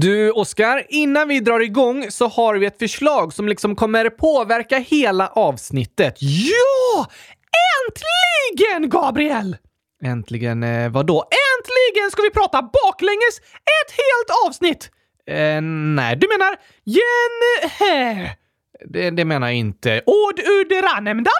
Du, Oskar, innan vi drar igång så har vi ett förslag som liksom kommer påverka hela avsnittet. Ja! Äntligen, Gabriel! Äntligen eh, vadå? Äntligen ska vi prata baklänges ett helt avsnitt! Eh, nej, Du menar gen... det, det menar jag inte. Ord uderanemdav?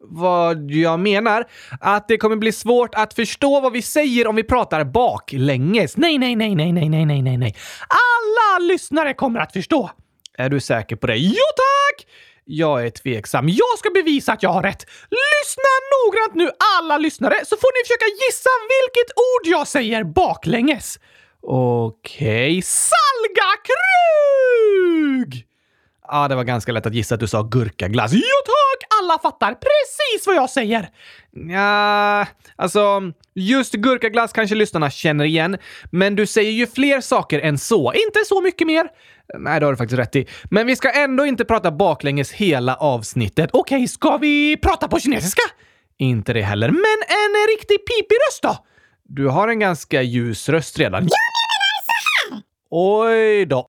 Vad jag menar? Att det kommer bli svårt att förstå vad vi säger om vi pratar baklänges. Nej, nej, nej, nej, nej, nej, nej, nej, nej. Alla lyssnare kommer att förstå. Är du säker på det? Jo tack! Jag är tveksam. Jag ska bevisa att jag har rätt. Lyssna noggrant nu alla lyssnare så får ni försöka gissa vilket ord jag säger baklänges. Okej. Okay. Salgakrug! Ja, det var ganska lätt att gissa att du sa gurkaglass. Jo tack! Alla fattar precis vad jag säger. Ja, alltså just gurkaglass kanske lyssnarna känner igen, men du säger ju fler saker än så. Inte så mycket mer. Nej, det har du faktiskt rätt i. Men vi ska ändå inte prata baklänges hela avsnittet. Okej, okay, ska vi prata på kinesiska? Inte det heller. Men en riktig pipig röst då? Du har en ganska ljus röst redan. Jag menar så här! Oj då.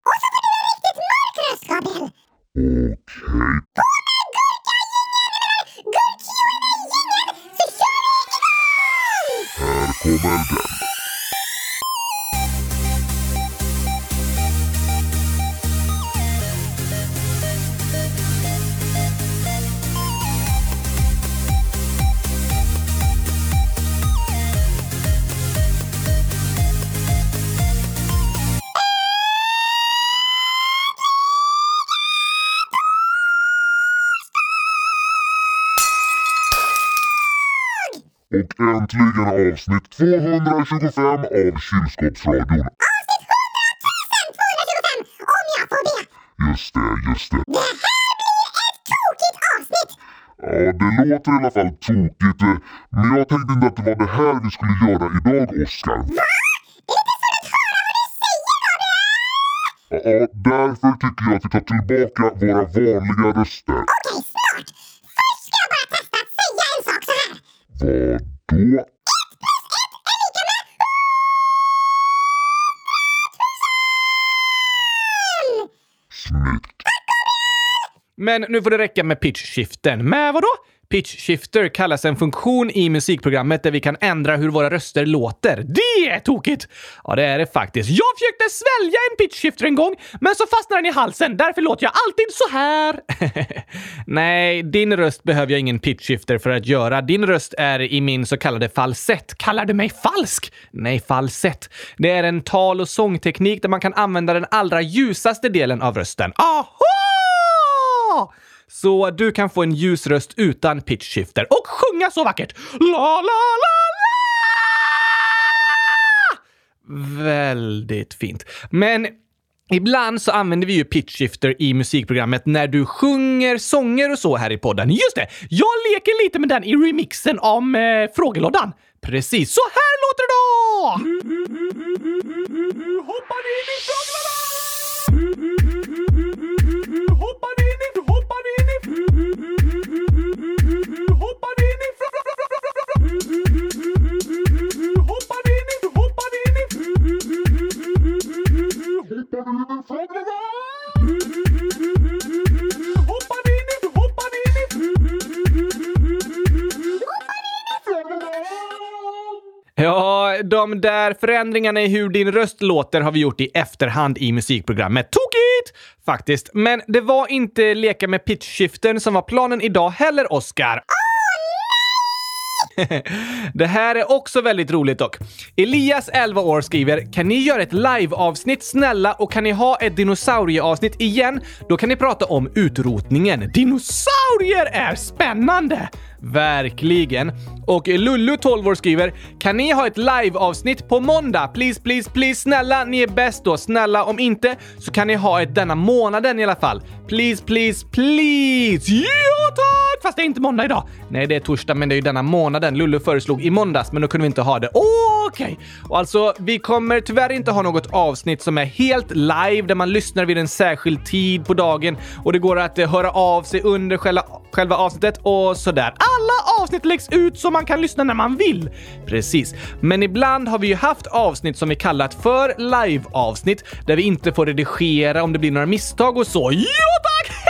Okay. Här kommer den. Och äntligen avsnitt 225 av Kylskåpsradion. Avsnitt 100 225 om jag får be. Just det, just det. Det här blir ett tokigt avsnitt. Ja, det låter i alla fall tokigt. Men jag tänkte inte att det var det här vi skulle göra idag, Oskar. Va? Är det inte för att höra vad du säger, Gabriel? Ja, därför tycker jag att vi tar tillbaka våra vanliga röster. Vadå? Ett plus ett är lika med Snyggt. Men nu får det räcka med pitch-shiften. Med vadå? Pitch shifter kallas en funktion i musikprogrammet där vi kan ändra hur våra röster låter. Det är tokigt! Ja, det är det faktiskt. Jag försökte svälja en pitch shifter en gång, men så fastnade den i halsen. Därför låter jag alltid så här. Nej, din röst behöver jag ingen pitch shifter för att göra. Din röst är i min så kallade falsett. Kallar du mig falsk? Nej, falsett. Det är en tal och sångteknik där man kan använda den allra ljusaste delen av rösten. Aha! Så du kan få en ljus röst utan pitchshifter och sjunga så vackert. La, la, la, la! Väldigt fint. Men Ibland så använder vi ju pitchshifter i musikprogrammet när du sjunger sånger och så här i podden. Just det! Jag leker lite med den i remixen om eh, frågelådan. Precis, så här låter det då! Hoppar in i frågelådan! Ja, de där förändringarna i hur din röst låter har vi gjort i efterhand i musikprogrammet. Tokigt! Faktiskt. Men det var inte leka med pitchskiften som var planen idag heller, Oscar. Ah! det här är också väldigt roligt dock. Elias, 11 år, skriver “Kan ni göra ett live-avsnitt snälla och kan ni ha ett dinosaurieavsnitt igen? Då kan ni prata om utrotningen. Dinosaurier är spännande!” Verkligen. Och Lullu, 12 år, skriver “Kan ni ha ett live-avsnitt på måndag? Please, please, please. Snälla, ni är bäst då. Snälla, om inte så kan ni ha ett denna månaden i alla fall. Please, please, please. Ja, tack! Fast det är inte måndag idag. Nej, det är torsdag, men det är ju denna månaden. Lullu föreslog i måndags, men då kunde vi inte ha det. Okej! Okay. Och alltså, vi kommer tyvärr inte ha något avsnitt som är helt live, där man lyssnar vid en särskild tid på dagen och det går att eh, höra av sig under själva, själva avsnittet och sådär alla avsnitt läggs ut så man kan lyssna när man vill. Precis. Men ibland har vi ju haft avsnitt som vi kallat för live-avsnitt där vi inte får redigera om det blir några misstag och så. Jo tack!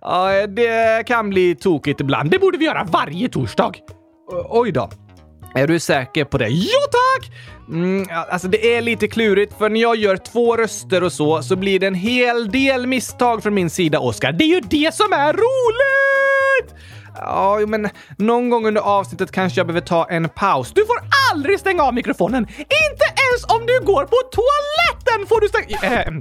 Ja, det kan bli tokigt ibland. Det borde vi göra varje torsdag. O- Oj då. Är du säker på det? Jo tack! Mm, alltså det är lite klurigt för när jag gör två röster och så, så blir det en hel del misstag från min sida, Oskar. Det är ju det som är roligt! Ja, jo, men någon gång under avsnittet kanske jag behöver ta en paus. Du får aldrig stänga av mikrofonen! Inte ens om du går på toaletten får du stänga... Äh,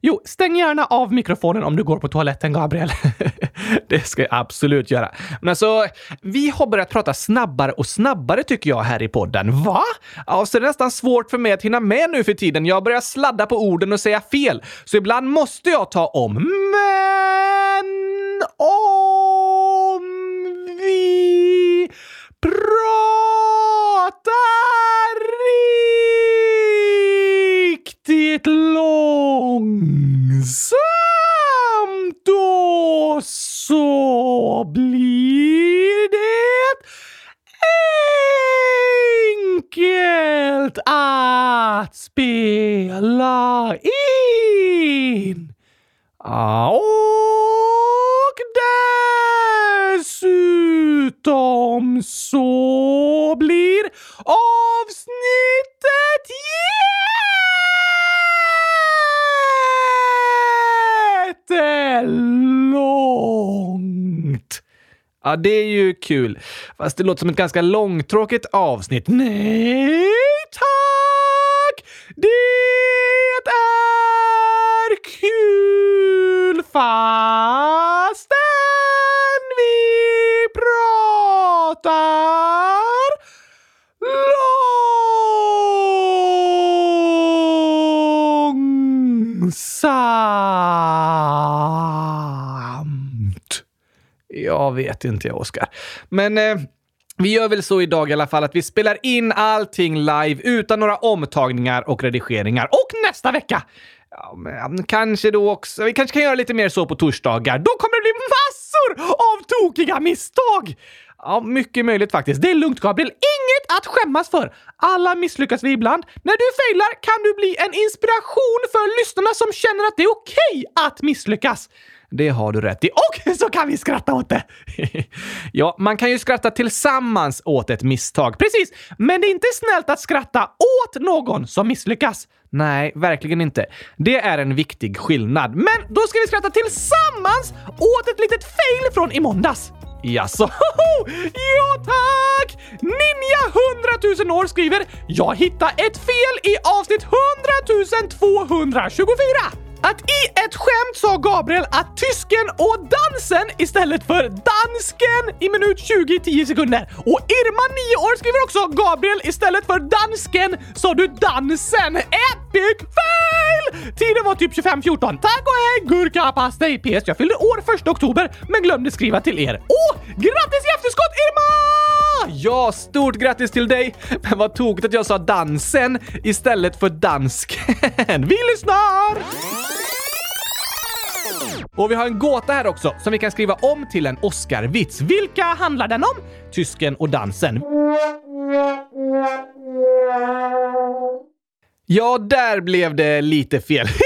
jo, stäng gärna av mikrofonen om du går på toaletten, Gabriel. det ska jag absolut göra. Men alltså, vi har börjat prata snabbare och snabbare tycker jag här i podden. Va? Ja, så det är nästan svårt för mig att hinna med nu för tiden. Jag börjar sladda på orden och säga fel. Så ibland måste jag ta om. Men om vi pratar riktigt långsamt Och så blir det enkelt att spela in. Och dessutom så Ja, det är ju kul. Fast det låter som ett ganska långtråkigt avsnitt. Nej tack! Det är kul fastän vi pratar långsamt. Jag vet inte jag, Oskar. Men eh, vi gör väl så idag i alla fall att vi spelar in allting live utan några omtagningar och redigeringar. Och nästa vecka! Ja, men kanske då också. Vi kanske kan göra lite mer så på torsdagar. Då kommer det bli massor av tokiga misstag! Ja, mycket möjligt faktiskt. Det är lugnt Gabriel, inget att skämmas för. Alla misslyckas vi ibland. När du failar kan du bli en inspiration för lyssnarna som känner att det är okej att misslyckas. Det har du rätt i. Och så kan vi skratta åt det! ja, man kan ju skratta tillsammans åt ett misstag. Precis, men det är inte snällt att skratta åt någon som misslyckas. Nej, verkligen inte. Det är en viktig skillnad. Men då ska vi skratta tillsammans åt ett litet fail från i måndags. Jaså? ja tack! Ninja 100 000 år skriver “Jag hittade ett fel i avsnitt 100 224”. Att i ett skämt sa Gabriel att tysken och dansen istället för dansken i minut 20 10 sekunder. Och Irma 9 år skriver också Gabriel istället för dansken sa du dansen. Epic fail! Tiden var typ 25.14. Tack och hej gurkapastej! PS. Jag fyllde år 1 oktober men glömde skriva till er. Åh! Grattis i efterskott Irma! Ja, stort grattis till dig! Men vad tokigt att jag sa dansen istället för dansken. Vi lyssnar! Och vi har en gåta här också som vi kan skriva om till en Oscar-vits. Vilka handlar den om? Tysken och dansen. Ja, där blev det lite fel.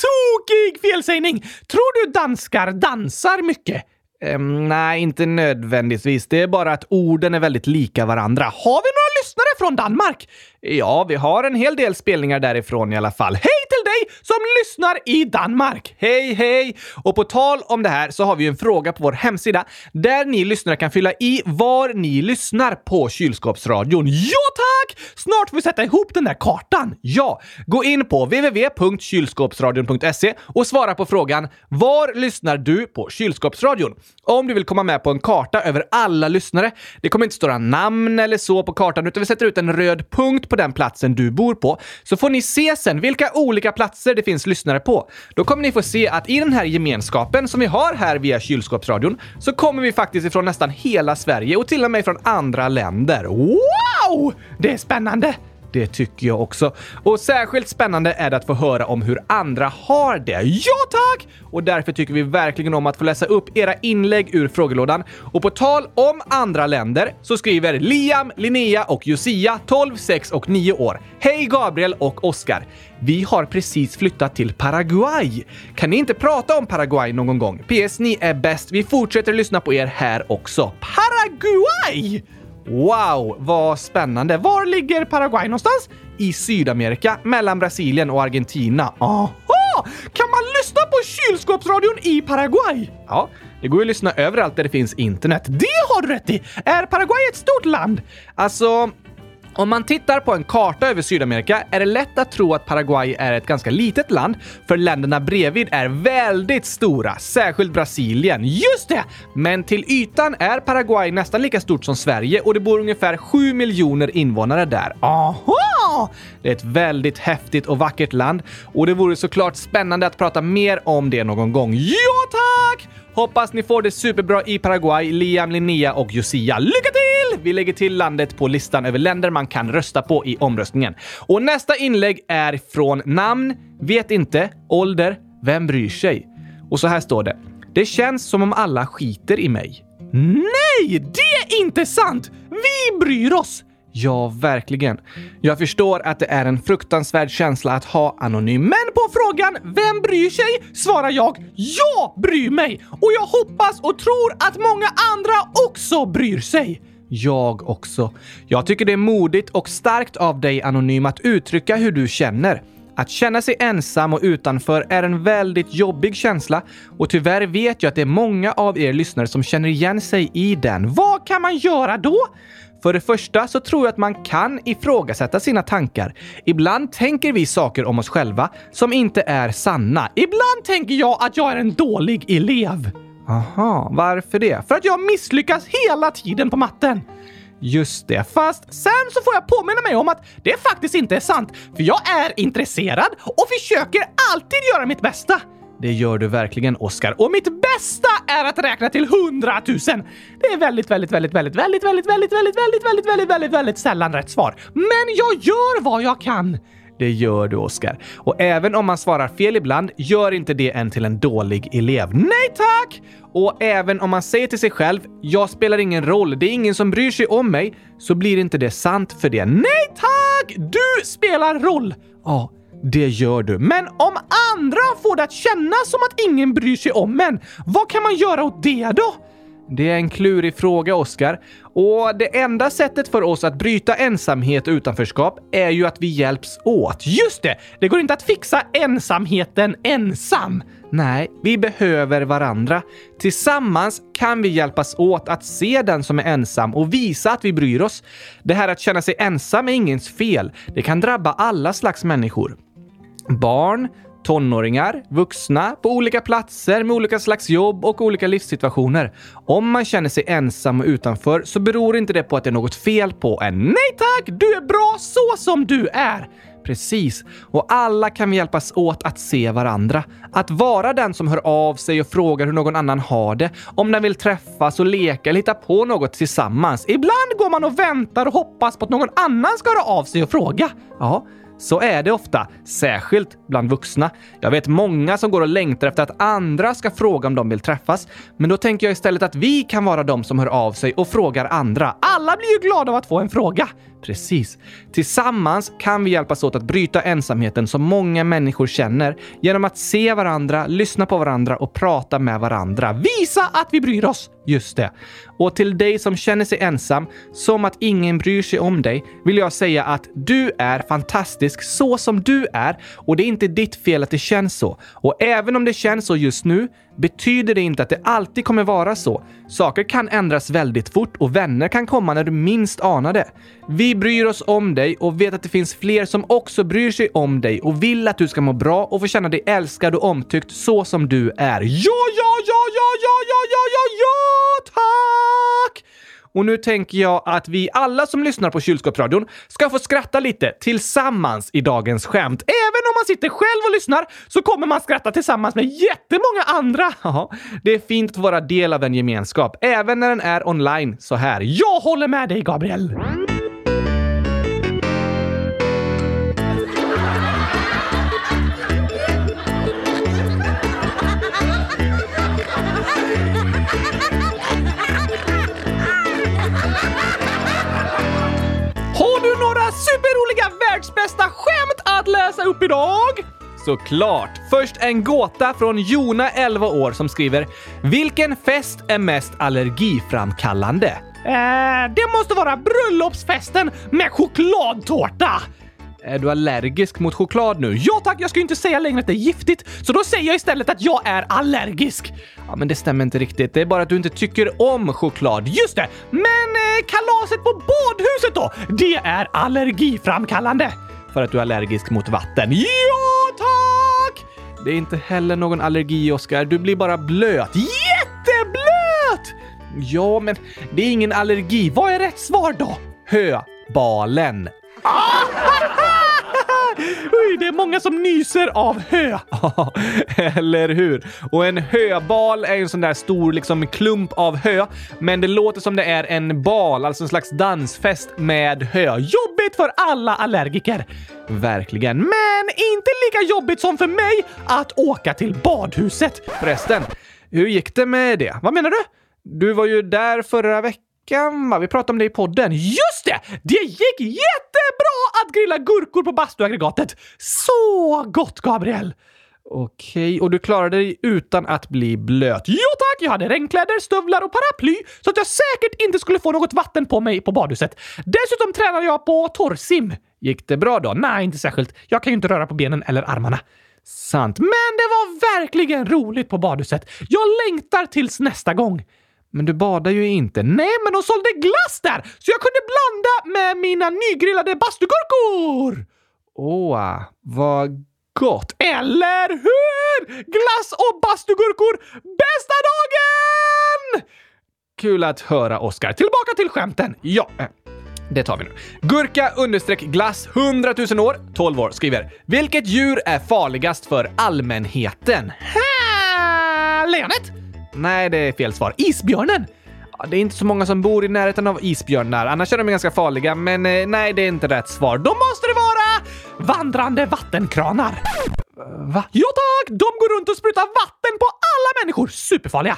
Tokig felsägning! Tror du danskar dansar mycket? Um, nej, inte nödvändigtvis. Det är bara att orden är väldigt lika varandra. Har vi några lyssnare från Danmark? Ja, vi har en hel del spelningar därifrån i alla fall. Hej till dig som lyssnar i Danmark! Hej, hej! Och på tal om det här så har vi ju en fråga på vår hemsida där ni lyssnare kan fylla i var ni lyssnar på kylskåpsradion. Ja tack! Snart får vi sätta ihop den där kartan. Ja, gå in på www.kylskåpsradion.se och svara på frågan Var lyssnar du på kylskåpsradion? Om du vill komma med på en karta över alla lyssnare. Det kommer inte stå några namn eller så på kartan utan vi sätter ut en röd punkt på den platsen du bor på. Så får ni se sen vilka olika platser det finns lyssnare på. Då kommer ni få se att i den här gemenskapen som vi har här via kylskåpsradion så kommer vi faktiskt ifrån nästan hela Sverige och till och med från andra länder. Wow! Det är spännande! Det tycker jag också. Och särskilt spännande är det att få höra om hur andra har det. Ja tack! Och därför tycker vi verkligen om att få läsa upp era inlägg ur frågelådan. Och på tal om andra länder så skriver Liam, Linnea och Josia 12, 6 och 9 år. Hej Gabriel och Oskar! Vi har precis flyttat till Paraguay. Kan ni inte prata om Paraguay någon gång? PS, ni är bäst. Vi fortsätter lyssna på er här också. Paraguay! Wow, vad spännande. Var ligger Paraguay någonstans? I Sydamerika, mellan Brasilien och Argentina. Aha! Kan man lyssna på kylskåpsradion i Paraguay? Ja, det går ju att lyssna överallt där det finns internet. Det har du rätt i! Är Paraguay ett stort land? Alltså, om man tittar på en karta över Sydamerika är det lätt att tro att Paraguay är ett ganska litet land, för länderna bredvid är väldigt stora, särskilt Brasilien. Just det! Men till ytan är Paraguay nästan lika stort som Sverige och det bor ungefär 7 miljoner invånare där. Aha! Det är ett väldigt häftigt och vackert land och det vore såklart spännande att prata mer om det någon gång. Ja, tack! Hoppas ni får det superbra i Paraguay, Liam, Linnea och Josia. Lycka till! Vi lägger till landet på listan över länder man kan rösta på i omröstningen. Och nästa inlägg är från namn, vet inte, ålder, vem bryr sig? Och så här står det. Det känns som om alla skiter i mig. Nej, det är inte sant! Vi bryr oss! Ja, verkligen. Jag förstår att det är en fruktansvärd känsla att ha anonym, men på frågan “Vem bryr sig?” svarar jag “Jag bryr mig!” och jag hoppas och tror att många andra också bryr sig. Jag också. Jag tycker det är modigt och starkt av dig Anonym att uttrycka hur du känner. Att känna sig ensam och utanför är en väldigt jobbig känsla och tyvärr vet jag att det är många av er lyssnare som känner igen sig i den. Vad kan man göra då? För det första så tror jag att man kan ifrågasätta sina tankar. Ibland tänker vi saker om oss själva som inte är sanna. Ibland tänker jag att jag är en dålig elev. Aha, varför det? För att jag misslyckas hela tiden på matten. Just det. Fast sen så får jag påminna mig om att det faktiskt inte är sant. För jag är intresserad och försöker alltid göra mitt bästa. Det gör du verkligen, Oscar. Och mitt bästa är att räkna till hundratusen. Det är väldigt, väldigt, väldigt, väldigt, väldigt, väldigt, väldigt, väldigt, väldigt, väldigt, väldigt, väldigt, väldigt sällan rätt svar. Men jag gör vad jag kan. Det gör du, Oskar. Och även om man svarar fel ibland, gör inte det en till en dålig elev. Nej tack! Och även om man säger till sig själv “Jag spelar ingen roll, det är ingen som bryr sig om mig” så blir inte det sant för det. Nej tack! Du spelar roll! Ja, det gör du. Men om andra får det att kännas som att ingen bryr sig om en, vad kan man göra åt det då? Det är en klurig fråga, Oskar. Och det enda sättet för oss att bryta ensamhet och utanförskap är ju att vi hjälps åt. Just det! Det går inte att fixa ensamheten ensam. Nej, vi behöver varandra. Tillsammans kan vi hjälpas åt att se den som är ensam och visa att vi bryr oss. Det här att känna sig ensam är ingens fel. Det kan drabba alla slags människor. Barn, tonåringar, vuxna, på olika platser med olika slags jobb och olika livssituationer. Om man känner sig ensam och utanför så beror inte det på att det är något fel på en. Nej tack! Du är bra så som du är! Precis. Och alla kan vi hjälpas åt att se varandra. Att vara den som hör av sig och frågar hur någon annan har det. Om den vill träffas och leka eller hitta på något tillsammans. Ibland går man och väntar och hoppas på att någon annan ska höra av sig och fråga. Ja, så är det ofta, särskilt bland vuxna. Jag vet många som går och längtar efter att andra ska fråga om de vill träffas. Men då tänker jag istället att vi kan vara de som hör av sig och frågar andra. Alla blir ju glada av att få en fråga. Precis. Tillsammans kan vi hjälpas åt att bryta ensamheten som många människor känner genom att se varandra, lyssna på varandra och prata med varandra. Visa att vi bryr oss! Just det. Och till dig som känner sig ensam, som att ingen bryr sig om dig, vill jag säga att du är fantastisk så som du är och det är inte ditt fel att det känns så. Och även om det känns så just nu betyder det inte att det alltid kommer vara så. Saker kan ändras väldigt fort och vänner kan komma när du minst anar det. Vi bryr oss om dig och vet att det finns fler som också bryr sig om dig och vill att du ska må bra och få känna dig älskad och omtyckt så som du är. Ja, ja, ja, ja, ja, ja, ja, ja, ja, tack! Och nu tänker jag att vi alla som lyssnar på kylskåpsradion ska få skratta lite tillsammans i dagens skämt. Även om man sitter själv och lyssnar så kommer man skratta tillsammans med jättemånga andra. Ja, det är fint att vara del av en gemenskap, även när den är online så här. Jag håller med dig, Gabriel! Såklart! Först en gåta från Jona, 11 år, som skriver “Vilken fest är mest allergiframkallande?” Eh, det måste vara bröllopsfesten med chokladtårta! Är du allergisk mot choklad nu? Ja tack, jag ska ju inte säga längre att det är giftigt, så då säger jag istället att jag är allergisk. Ja, men det stämmer inte riktigt. Det är bara att du inte tycker om choklad. Just det! Men eh, kalaset på badhuset då? Det är allergiframkallande. För att du är allergisk mot vatten. Ja tack! Det är inte heller någon allergi, Oskar. Du blir bara blöt. Jätteblöt! Ja, men det är ingen allergi. Vad är rätt svar då? Höbalen. Ah! Oj, det är många som nyser av hö. Ja, eller hur? Och en höbal är en sån där stor liksom klump av hö, men det låter som det är en bal, alltså en slags dansfest med hö. Jobbigt för alla allergiker. Verkligen. Men inte lika jobbigt som för mig att åka till badhuset. Förresten, hur gick det med det? Vad menar du? Du var ju där förra veckan, gammal. Vi pratade om det i podden. Just det! Det gick jättebra att grilla gurkor på bastuaggregatet. Så gott, Gabriel! Okej, och du klarade dig utan att bli blöt? Jo tack! Jag hade regnkläder, stövlar och paraply så att jag säkert inte skulle få något vatten på mig på badhuset. Dessutom tränade jag på torrsim. Gick det bra då? Nej, inte särskilt. Jag kan ju inte röra på benen eller armarna. Sant. Men det var verkligen roligt på badhuset. Jag längtar tills nästa gång. Men du badar ju inte. Nej, men de sålde glass där, så jag kunde blanda med mina nygrillade bastugurkor! Åh, vad gott! Eller hur? Glass och bastugurkor, bästa dagen! Kul att höra, Oskar. Tillbaka till skämten. Ja, eh, det tar vi nu. Gurka understreck glass 100 000 år, 12 år, skriver Vilket djur är farligast för allmänheten? Ha! Lejonet? Nej, det är fel svar. Isbjörnen? Ja, Det är inte så många som bor i närheten av isbjörnar, annars är de ganska farliga, men eh, nej, det är inte rätt svar. Då måste det vara vandrande vattenkranar. Va? Ja tack! De går runt och sprutar vatten på alla människor. Superfarliga.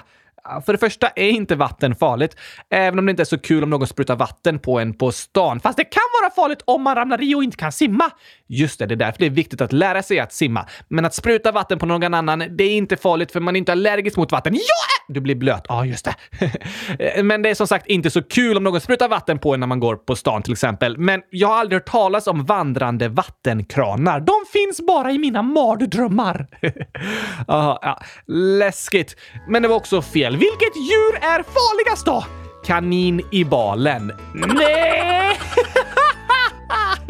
För det första är inte vatten farligt, även om det inte är så kul om någon sprutar vatten på en på stan. Fast det kan vara farligt om man ramlar i och inte kan simma. Just det, det är därför det är viktigt att lära sig att simma. Men att spruta vatten på någon annan, det är inte farligt för man är inte allergisk mot vatten. Jag! Du blir blöt. Ja, just det. Men det är som sagt inte så kul om någon sprutar vatten på en när man går på stan till exempel. Men jag har aldrig hört talas om vandrande vattenkranar. De finns bara i mina mardrömmar. ah, ja. Läskigt. Men det var också fel. Vilket djur är farligast då? Kanin i balen. Nej!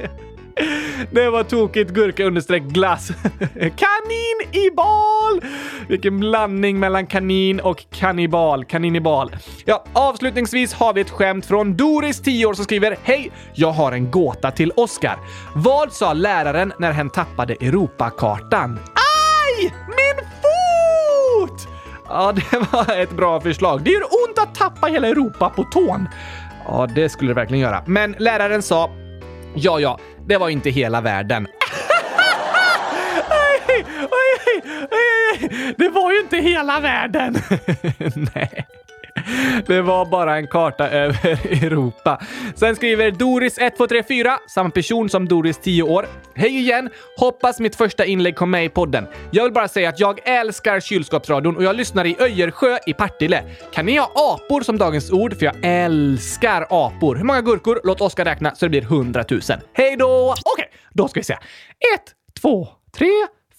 Det var tokigt gurka understreck glass. Kanin i bal! Vilken blandning mellan kanin och kannibal. Kaninibal. Ja, avslutningsvis har vi ett skämt från Doris, 10 år, som skriver Hej! Jag har en gåta till Oscar. Vad sa läraren när hen tappade Europakartan? Aj! Min fot! Ja, det var ett bra förslag. Det gör ont att tappa hela Europa på tån. Ja, det skulle det verkligen göra. Men läraren sa Ja, ja, det var inte hela världen. Det var ju inte hela världen. Nej. Det var bara en karta över Europa. Sen skriver Doris1234, samma person som Doris 10 år. Hej igen! Hoppas mitt första inlägg kom med i podden. Jag vill bara säga att jag älskar kylskåpsradion och jag lyssnar i Öjersjö i Partille. Kan ni ha apor som dagens ord? För jag älskar apor. Hur många gurkor? Låt Oskar räkna så det blir 100 000. Hej då! Okej, då ska vi se. Ett, två, tre,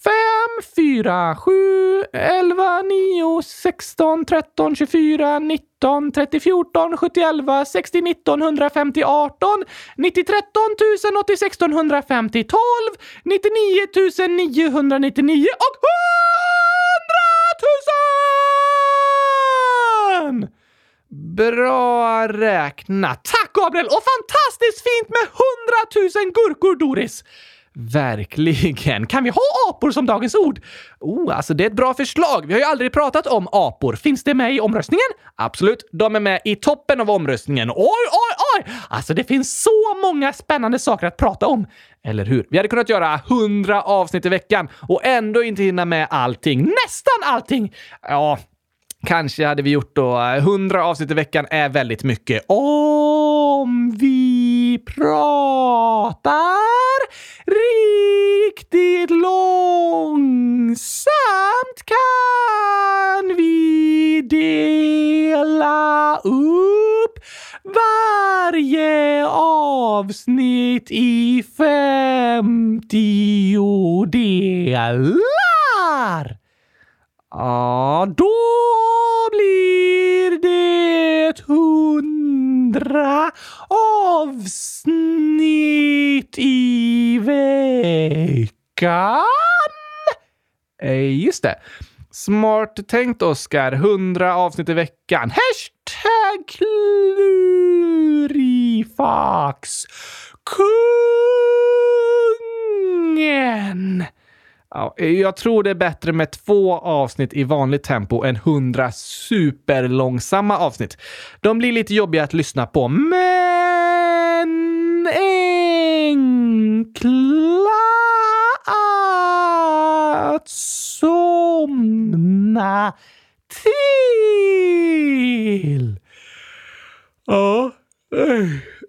fem, fyra, sju, elva, nio, sexton, tretton, tjugofyra, nitton, trettio, fjorton, sjuttio, elva, sextio, nitton, hundrafemtio, arton, nittio, tretton, tusen, åttio, sexton, hundrafemtio, tolv, nittionio tusen, niohundranittionio och hundratusen! Bra räknat! Tack Gabriel! Och fantastiskt fint med hundratusen gurkor, Doris! Verkligen. Kan vi ha apor som dagens ord? Oh, alltså det är ett bra förslag. Vi har ju aldrig pratat om apor. Finns det med i omröstningen? Absolut, de är med i toppen av omröstningen. Oj, oj, oj! Alltså det finns så många spännande saker att prata om. Eller hur? Vi hade kunnat göra 100 avsnitt i veckan och ändå inte hinna med allting. Nästan allting! Ja, kanske hade vi gjort då. 100 avsnitt i veckan är väldigt mycket. Om vi pratar Gemensamt kan vi dela upp varje avsnitt i femtio delar. Ja, då blir det hundra avsnitt i veckan. Eh, Just det. Smart tänkt, Oskar. 100 avsnitt i veckan. Hashtag klurifax. Kungen! Ja, jag tror det är bättre med två avsnitt i vanligt tempo än hundra superlångsamma avsnitt. De blir lite jobbiga att lyssna på, men till. Ja,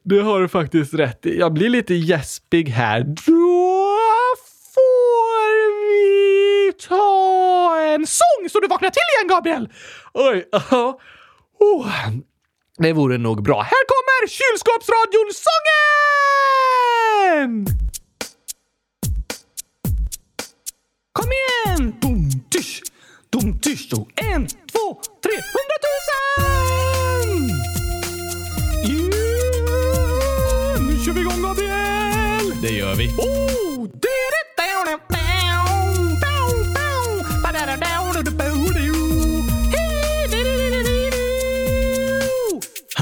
det har du faktiskt rätt i. Jag blir lite gäspig här. Då får vi ta en sång så du vaknar till igen, Gabriel! Oj, ja. Oh, det vore nog bra. Här kommer kylskåpsradion-sången! Kom igen! Boom, tysch, dum, tysch. Och en, två, tre, hundratusen! Yeah! Nu kör vi igång, Gabriel! Det gör vi. Oh!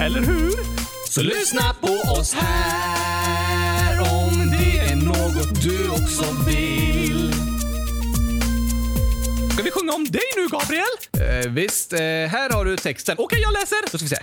Eller hur? Så lyssna på oss här om det är något du också vill. Ska vi sjunga om dig nu, Gabriel? Eh, visst, eh, här har du texten. Okej, jag läser. Då ska vi se.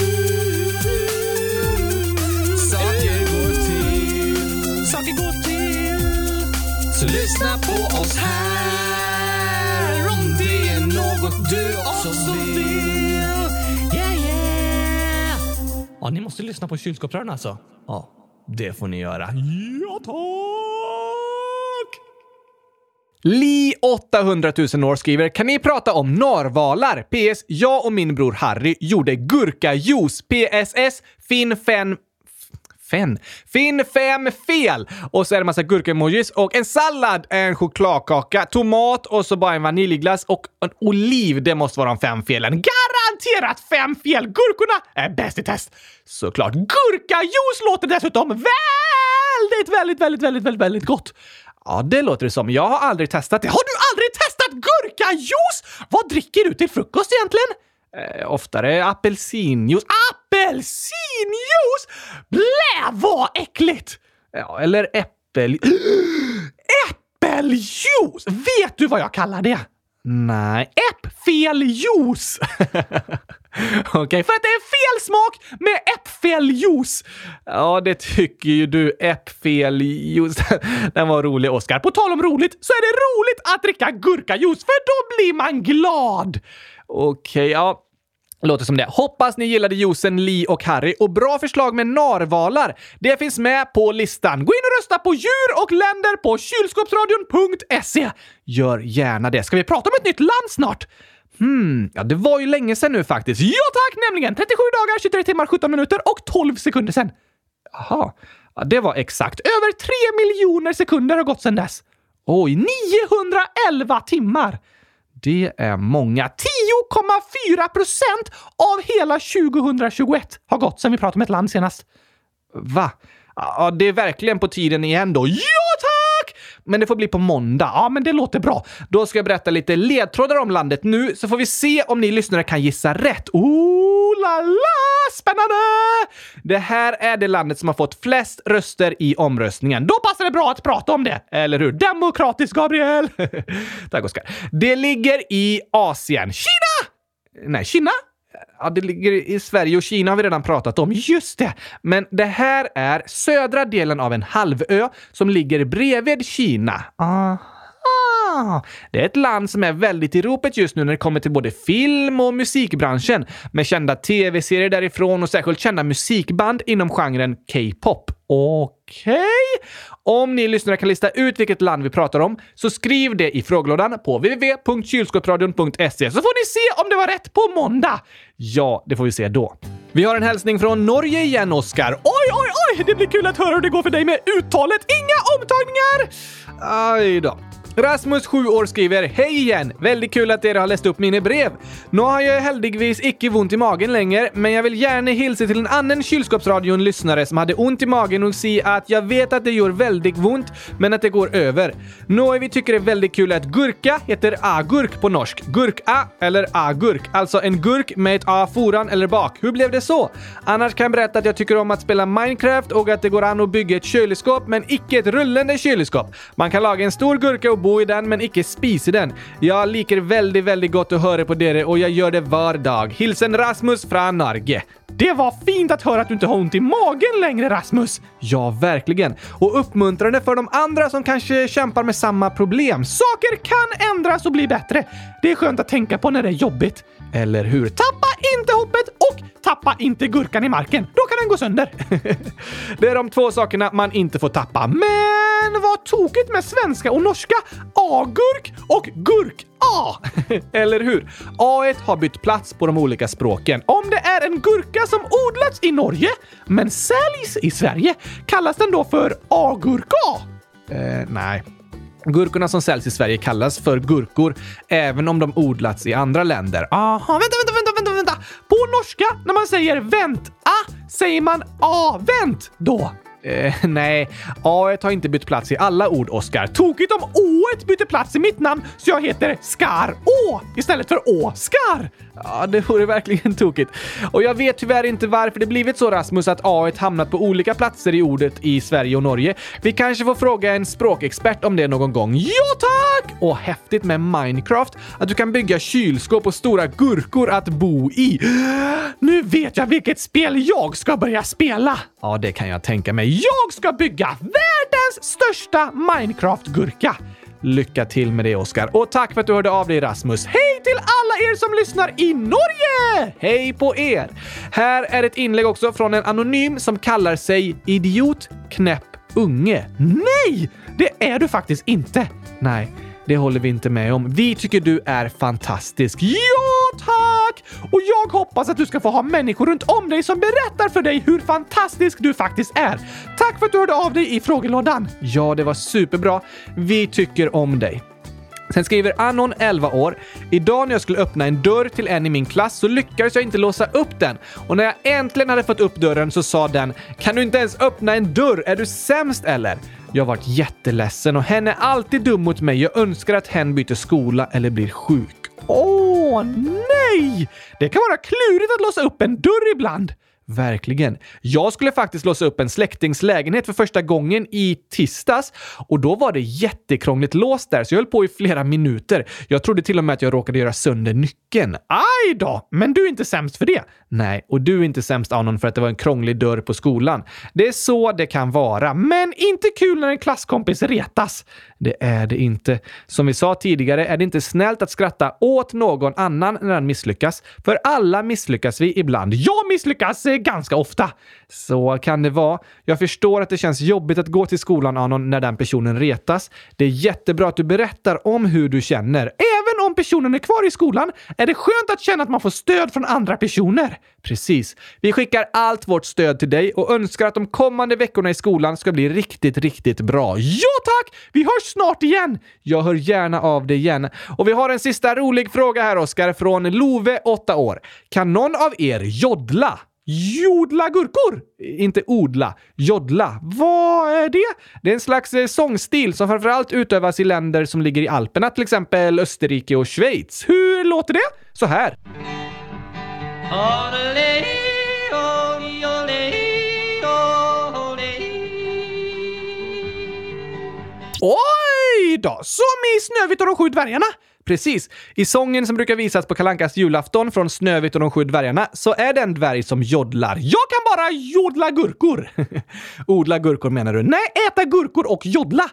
lyssna på oss här om det är något du också vill. Yeah, yeah. Ja, ni måste lyssna på kylskåpsrören alltså? Ja, det får ni göra. Ja, tack! Li 800 000 år skriver “Kan ni prata om narvalar? PS. Jag och min bror Harry gjorde gurkajuice. PSS. Finn 5 Finn. Finn fem fel! Och så är det massa gurkemojis och en sallad, en chokladkaka, tomat och så bara en vaniljglass och en oliv. Det måste vara de fem felen. Garanterat fem fel! Gurkorna är bäst i test! Såklart. Gurkajuice låter dessutom väldigt, väldigt, väldigt, väldigt, väldigt, väldigt gott. Ja, det låter det som. Jag har aldrig testat det. Har du aldrig testat gurkajuice? Vad dricker du till frukost egentligen? Eh, oftare apelsinjuice. Apelsinjuice! Blä, vad äckligt! Ja, eller äppel... Äppeljuice! Vet du vad jag kallar det? Nej. Äppfeljuice! Okej, För att det är fel smak med äppfeljuice! Ja, det tycker ju du. Äppfeljuice. Den var rolig, Oskar. På tal om roligt så är det roligt att dricka gurkajuice för då blir man glad! Okej, ja. Låter som det. Hoppas ni gillade juicen Li och Harry och bra förslag med narvalar. Det finns med på listan. Gå in och rösta på djur och länder på kylskåpsradion.se. Gör gärna det. Ska vi prata om ett nytt land snart? Hmm, ja det var ju länge sedan nu faktiskt. Ja tack, nämligen 37 dagar, 23 timmar, 17 minuter och 12 sekunder sedan. Jaha, ja, det var exakt. Över 3 miljoner sekunder har gått sedan dess. Oj, 911 timmar! Det är många. 10,4 procent av hela 2021 har gått sedan vi pratade om ett land senast. Va? Ja, det är verkligen på tiden igen då. Ja tack! Men det får bli på måndag. Ja, men det låter bra. Då ska jag berätta lite ledtrådar om landet nu, så får vi se om ni lyssnare kan gissa rätt. Ooh la la! Spännande! Det här är det landet som har fått flest röster i omröstningen. Då passar det bra att prata om det, eller hur? Demokratiskt, Gabriel! Tack Oskar. Det ligger i Asien. Kina! Nej, Kina? Ja, det ligger i Sverige och Kina har vi redan pratat om. Just det! Men det här är södra delen av en halvö som ligger bredvid Kina. Ah, Det är ett land som är väldigt i ropet just nu när det kommer till både film och musikbranschen med kända tv-serier därifrån och särskilt kända musikband inom genren K-pop. Okej? Om ni lyssnare kan lista ut vilket land vi pratar om, så skriv det i frågelådan på www.kylskåpsradion.se så får ni se om det var rätt på måndag. Ja, det får vi se då. Vi har en hälsning från Norge igen, Oskar. Oj, oj, oj! Det blir kul att höra hur det går för dig med uttalet. Inga omtagningar! Aj då. Rasmus, 7 år, skriver Hej igen! Väldigt kul att er har läst upp mina brev. Nu har jag heldigvis icke ont i magen längre, men jag vill gärna hilsa till en annan kylskåpsradion-lyssnare som hade ont i magen och säga att jag vet att det gör väldigt ont, men att det går över. Nå, vi tycker det är väldigt kul att gurka heter agurk på norsk. Gurka eller agurk, alltså en gurk med ett a foran eller bak. Hur blev det så? Annars kan jag berätta att jag tycker om att spela Minecraft och att det går an att bygga ett kylskåp, men icke ett rullande kylskåp. Man kan laga en stor gurka och bo i den, men icke spise den. Jag liker väldigt, väldigt gott att höra på dere och jag gör det var dag. Hilsen Rasmus från Norge. Det var fint att höra att du inte har ont i magen längre, Rasmus. Ja, verkligen. Och uppmuntrande för de andra som kanske kämpar med samma problem. Saker kan ändras och bli bättre. Det är skönt att tänka på när det är jobbigt. Eller hur? Tappa inte hoppet och tappa inte gurkan i marken. Då kan den gå sönder. Det är de två sakerna man inte får tappa. Men vad tokigt med svenska och norska. A-gurk och gurk-A. Eller hur? A har bytt plats på de olika språken. Om det är en gurka som odlats i Norge men säljs i Sverige, kallas den då för A-gurka? Eh, nej. Gurkorna som säljs i Sverige kallas för gurkor, även om de odlats i andra länder. Aha, vänta, vänta, vänta, norska, när man säger vänt, a, säger man ah, a-vänt då? Eh, nej, A har inte bytt plats i alla ord, Oskar. Tokigt om å byter plats i mitt namn så jag heter Skar-Å istället för Å-Skar. Ja, det vore verkligen tokigt. Och jag vet tyvärr inte varför det blivit så, Rasmus, att A hamnat på olika platser i ordet i Sverige och Norge. Vi kanske får fråga en språkexpert om det någon gång. Ja, tack! Och häftigt med Minecraft, att du kan bygga kylskåp och stora gurkor att bo i. Nu vet jag vilket spel jag ska börja spela! Ja, det kan jag tänka mig. Jag ska bygga världens största Minecraft-gurka! Lycka till med det, Oskar. Och tack för att du hörde av dig, Rasmus. Hej till alla er som lyssnar i Norge! Hej på er! Här är ett inlägg också från en anonym som kallar sig Idiot Knäpp Unge. Nej! Det är du faktiskt inte. Nej, det håller vi inte med om. Vi tycker du är fantastisk. Ja, sak Och jag hoppas att du ska få ha människor runt om dig som berättar för dig hur fantastisk du faktiskt är. Tack för att du hörde av dig i frågelådan. Ja, det var superbra. Vi tycker om dig. Sen skriver Anon, 11 år. Idag när jag skulle öppna en dörr till en i min klass så lyckades jag inte låsa upp den. Och när jag äntligen hade fått upp dörren så sa den “Kan du inte ens öppna en dörr? Är du sämst eller?” Jag varit jätteledsen och hen är alltid dum mot mig. Jag önskar att hen byter skola eller blir sjuk. Åh, nej! Det kan vara klurigt att låsa upp en dörr ibland. Verkligen. Jag skulle faktiskt låsa upp en släktings lägenhet för första gången i tisdags och då var det jättekrångligt låst där så jag höll på i flera minuter. Jag trodde till och med att jag råkade göra sönder nyckeln. Aj då! Men du är inte sämst för det. Nej, och du är inte sämst Anon för att det var en krånglig dörr på skolan. Det är så det kan vara. Men inte kul när en klasskompis retas. Det är det inte. Som vi sa tidigare är det inte snällt att skratta åt någon annan när den misslyckas. För alla misslyckas vi ibland. Jag misslyckas eh, ganska ofta. Så kan det vara. Jag förstår att det känns jobbigt att gå till skolan, Anon, när den personen retas. Det är jättebra att du berättar om hur du känner. Även om personen är kvar i skolan är det skönt att känna att man får stöd från andra personer. Precis. Vi skickar allt vårt stöd till dig och önskar att de kommande veckorna i skolan ska bli riktigt, riktigt bra. Ja tack! Vi hörs snart igen! Jag hör gärna av dig igen. Och vi har en sista rolig fråga här, Oskar, från Love, 8 år. Kan någon av er joddla? Jodla gurkor? Inte odla, joddla. Vad är det? Det är en slags eh, sångstil som framförallt utövas i länder som ligger i Alperna, till exempel Österrike och Schweiz. Hur låter det? Så här. Oj idag, Som i Snövit och de sju dvärgarna? Precis. I sången som brukar visas på Kalankas julafton från Snövit och de sju dvärgarna så är det en dvärg som joddlar. Jag kan bara jodla gurkor! Odla gurkor menar du? Nej, äta gurkor och joddla!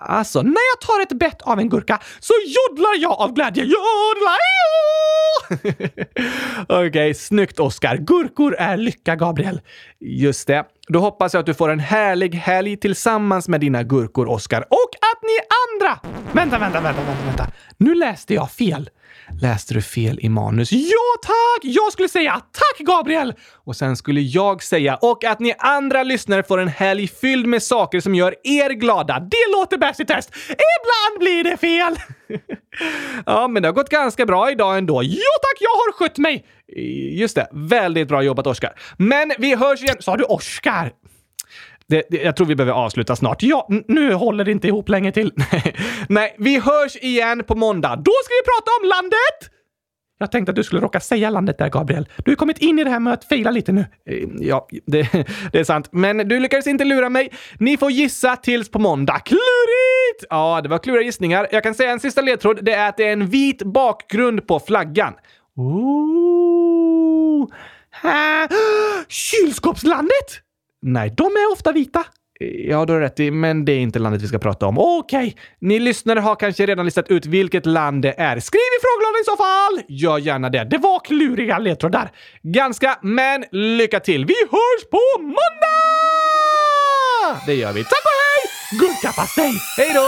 Alltså, när jag tar ett bett av en gurka så joddlar jag av glädje. Jodla! Okej, okay, snyggt Oskar. Gurkor är lycka, Gabriel. Just det. Då hoppas jag att du får en härlig helg tillsammans med dina gurkor, Oskar. Och att ni andra... Vänta, vänta, vänta, vänta, vänta. Nu läste jag fel. Läste du fel i manus? Ja, tack! Jag skulle säga tack, Gabriel! Och sen skulle jag säga och att ni andra lyssnare får en helg fylld med saker som gör er glada. Det låter bäst i test. Ibland blir det fel. ja, men det har gått ganska bra idag ändå. Ja, tack! Jag har skött mig! Just det. Väldigt bra jobbat, Oskar. Men vi hörs igen. Sa du Oskar? Det, det, jag tror vi behöver avsluta snart. Ja, nu håller det inte ihop länge till. Nej, vi hörs igen på måndag. Då ska vi prata om landet! Jag tänkte att du skulle råka säga landet där, Gabriel. Du har kommit in i det här med att fejla lite nu. Eh, ja, det, det är sant. Men du lyckades inte lura mig. Ni får gissa tills på måndag. Klurigt! Ja, det var kluriga gissningar. Jag kan säga en sista ledtråd. Det är att det är en vit bakgrund på flaggan. Ooh. Kylskåpslandet! Nej, de är ofta vita. Ja, du har rätt i, men det är inte landet vi ska prata om. Okej, okay. ni lyssnare har kanske redan listat ut vilket land det är. Skriv i frågelådan i så fall! Gör gärna det. Det var kluriga ledtrådar. Ganska, men lycka till. Vi hörs på måndag! Det gör vi. Tack och hej! Gurkapastej! Hej då!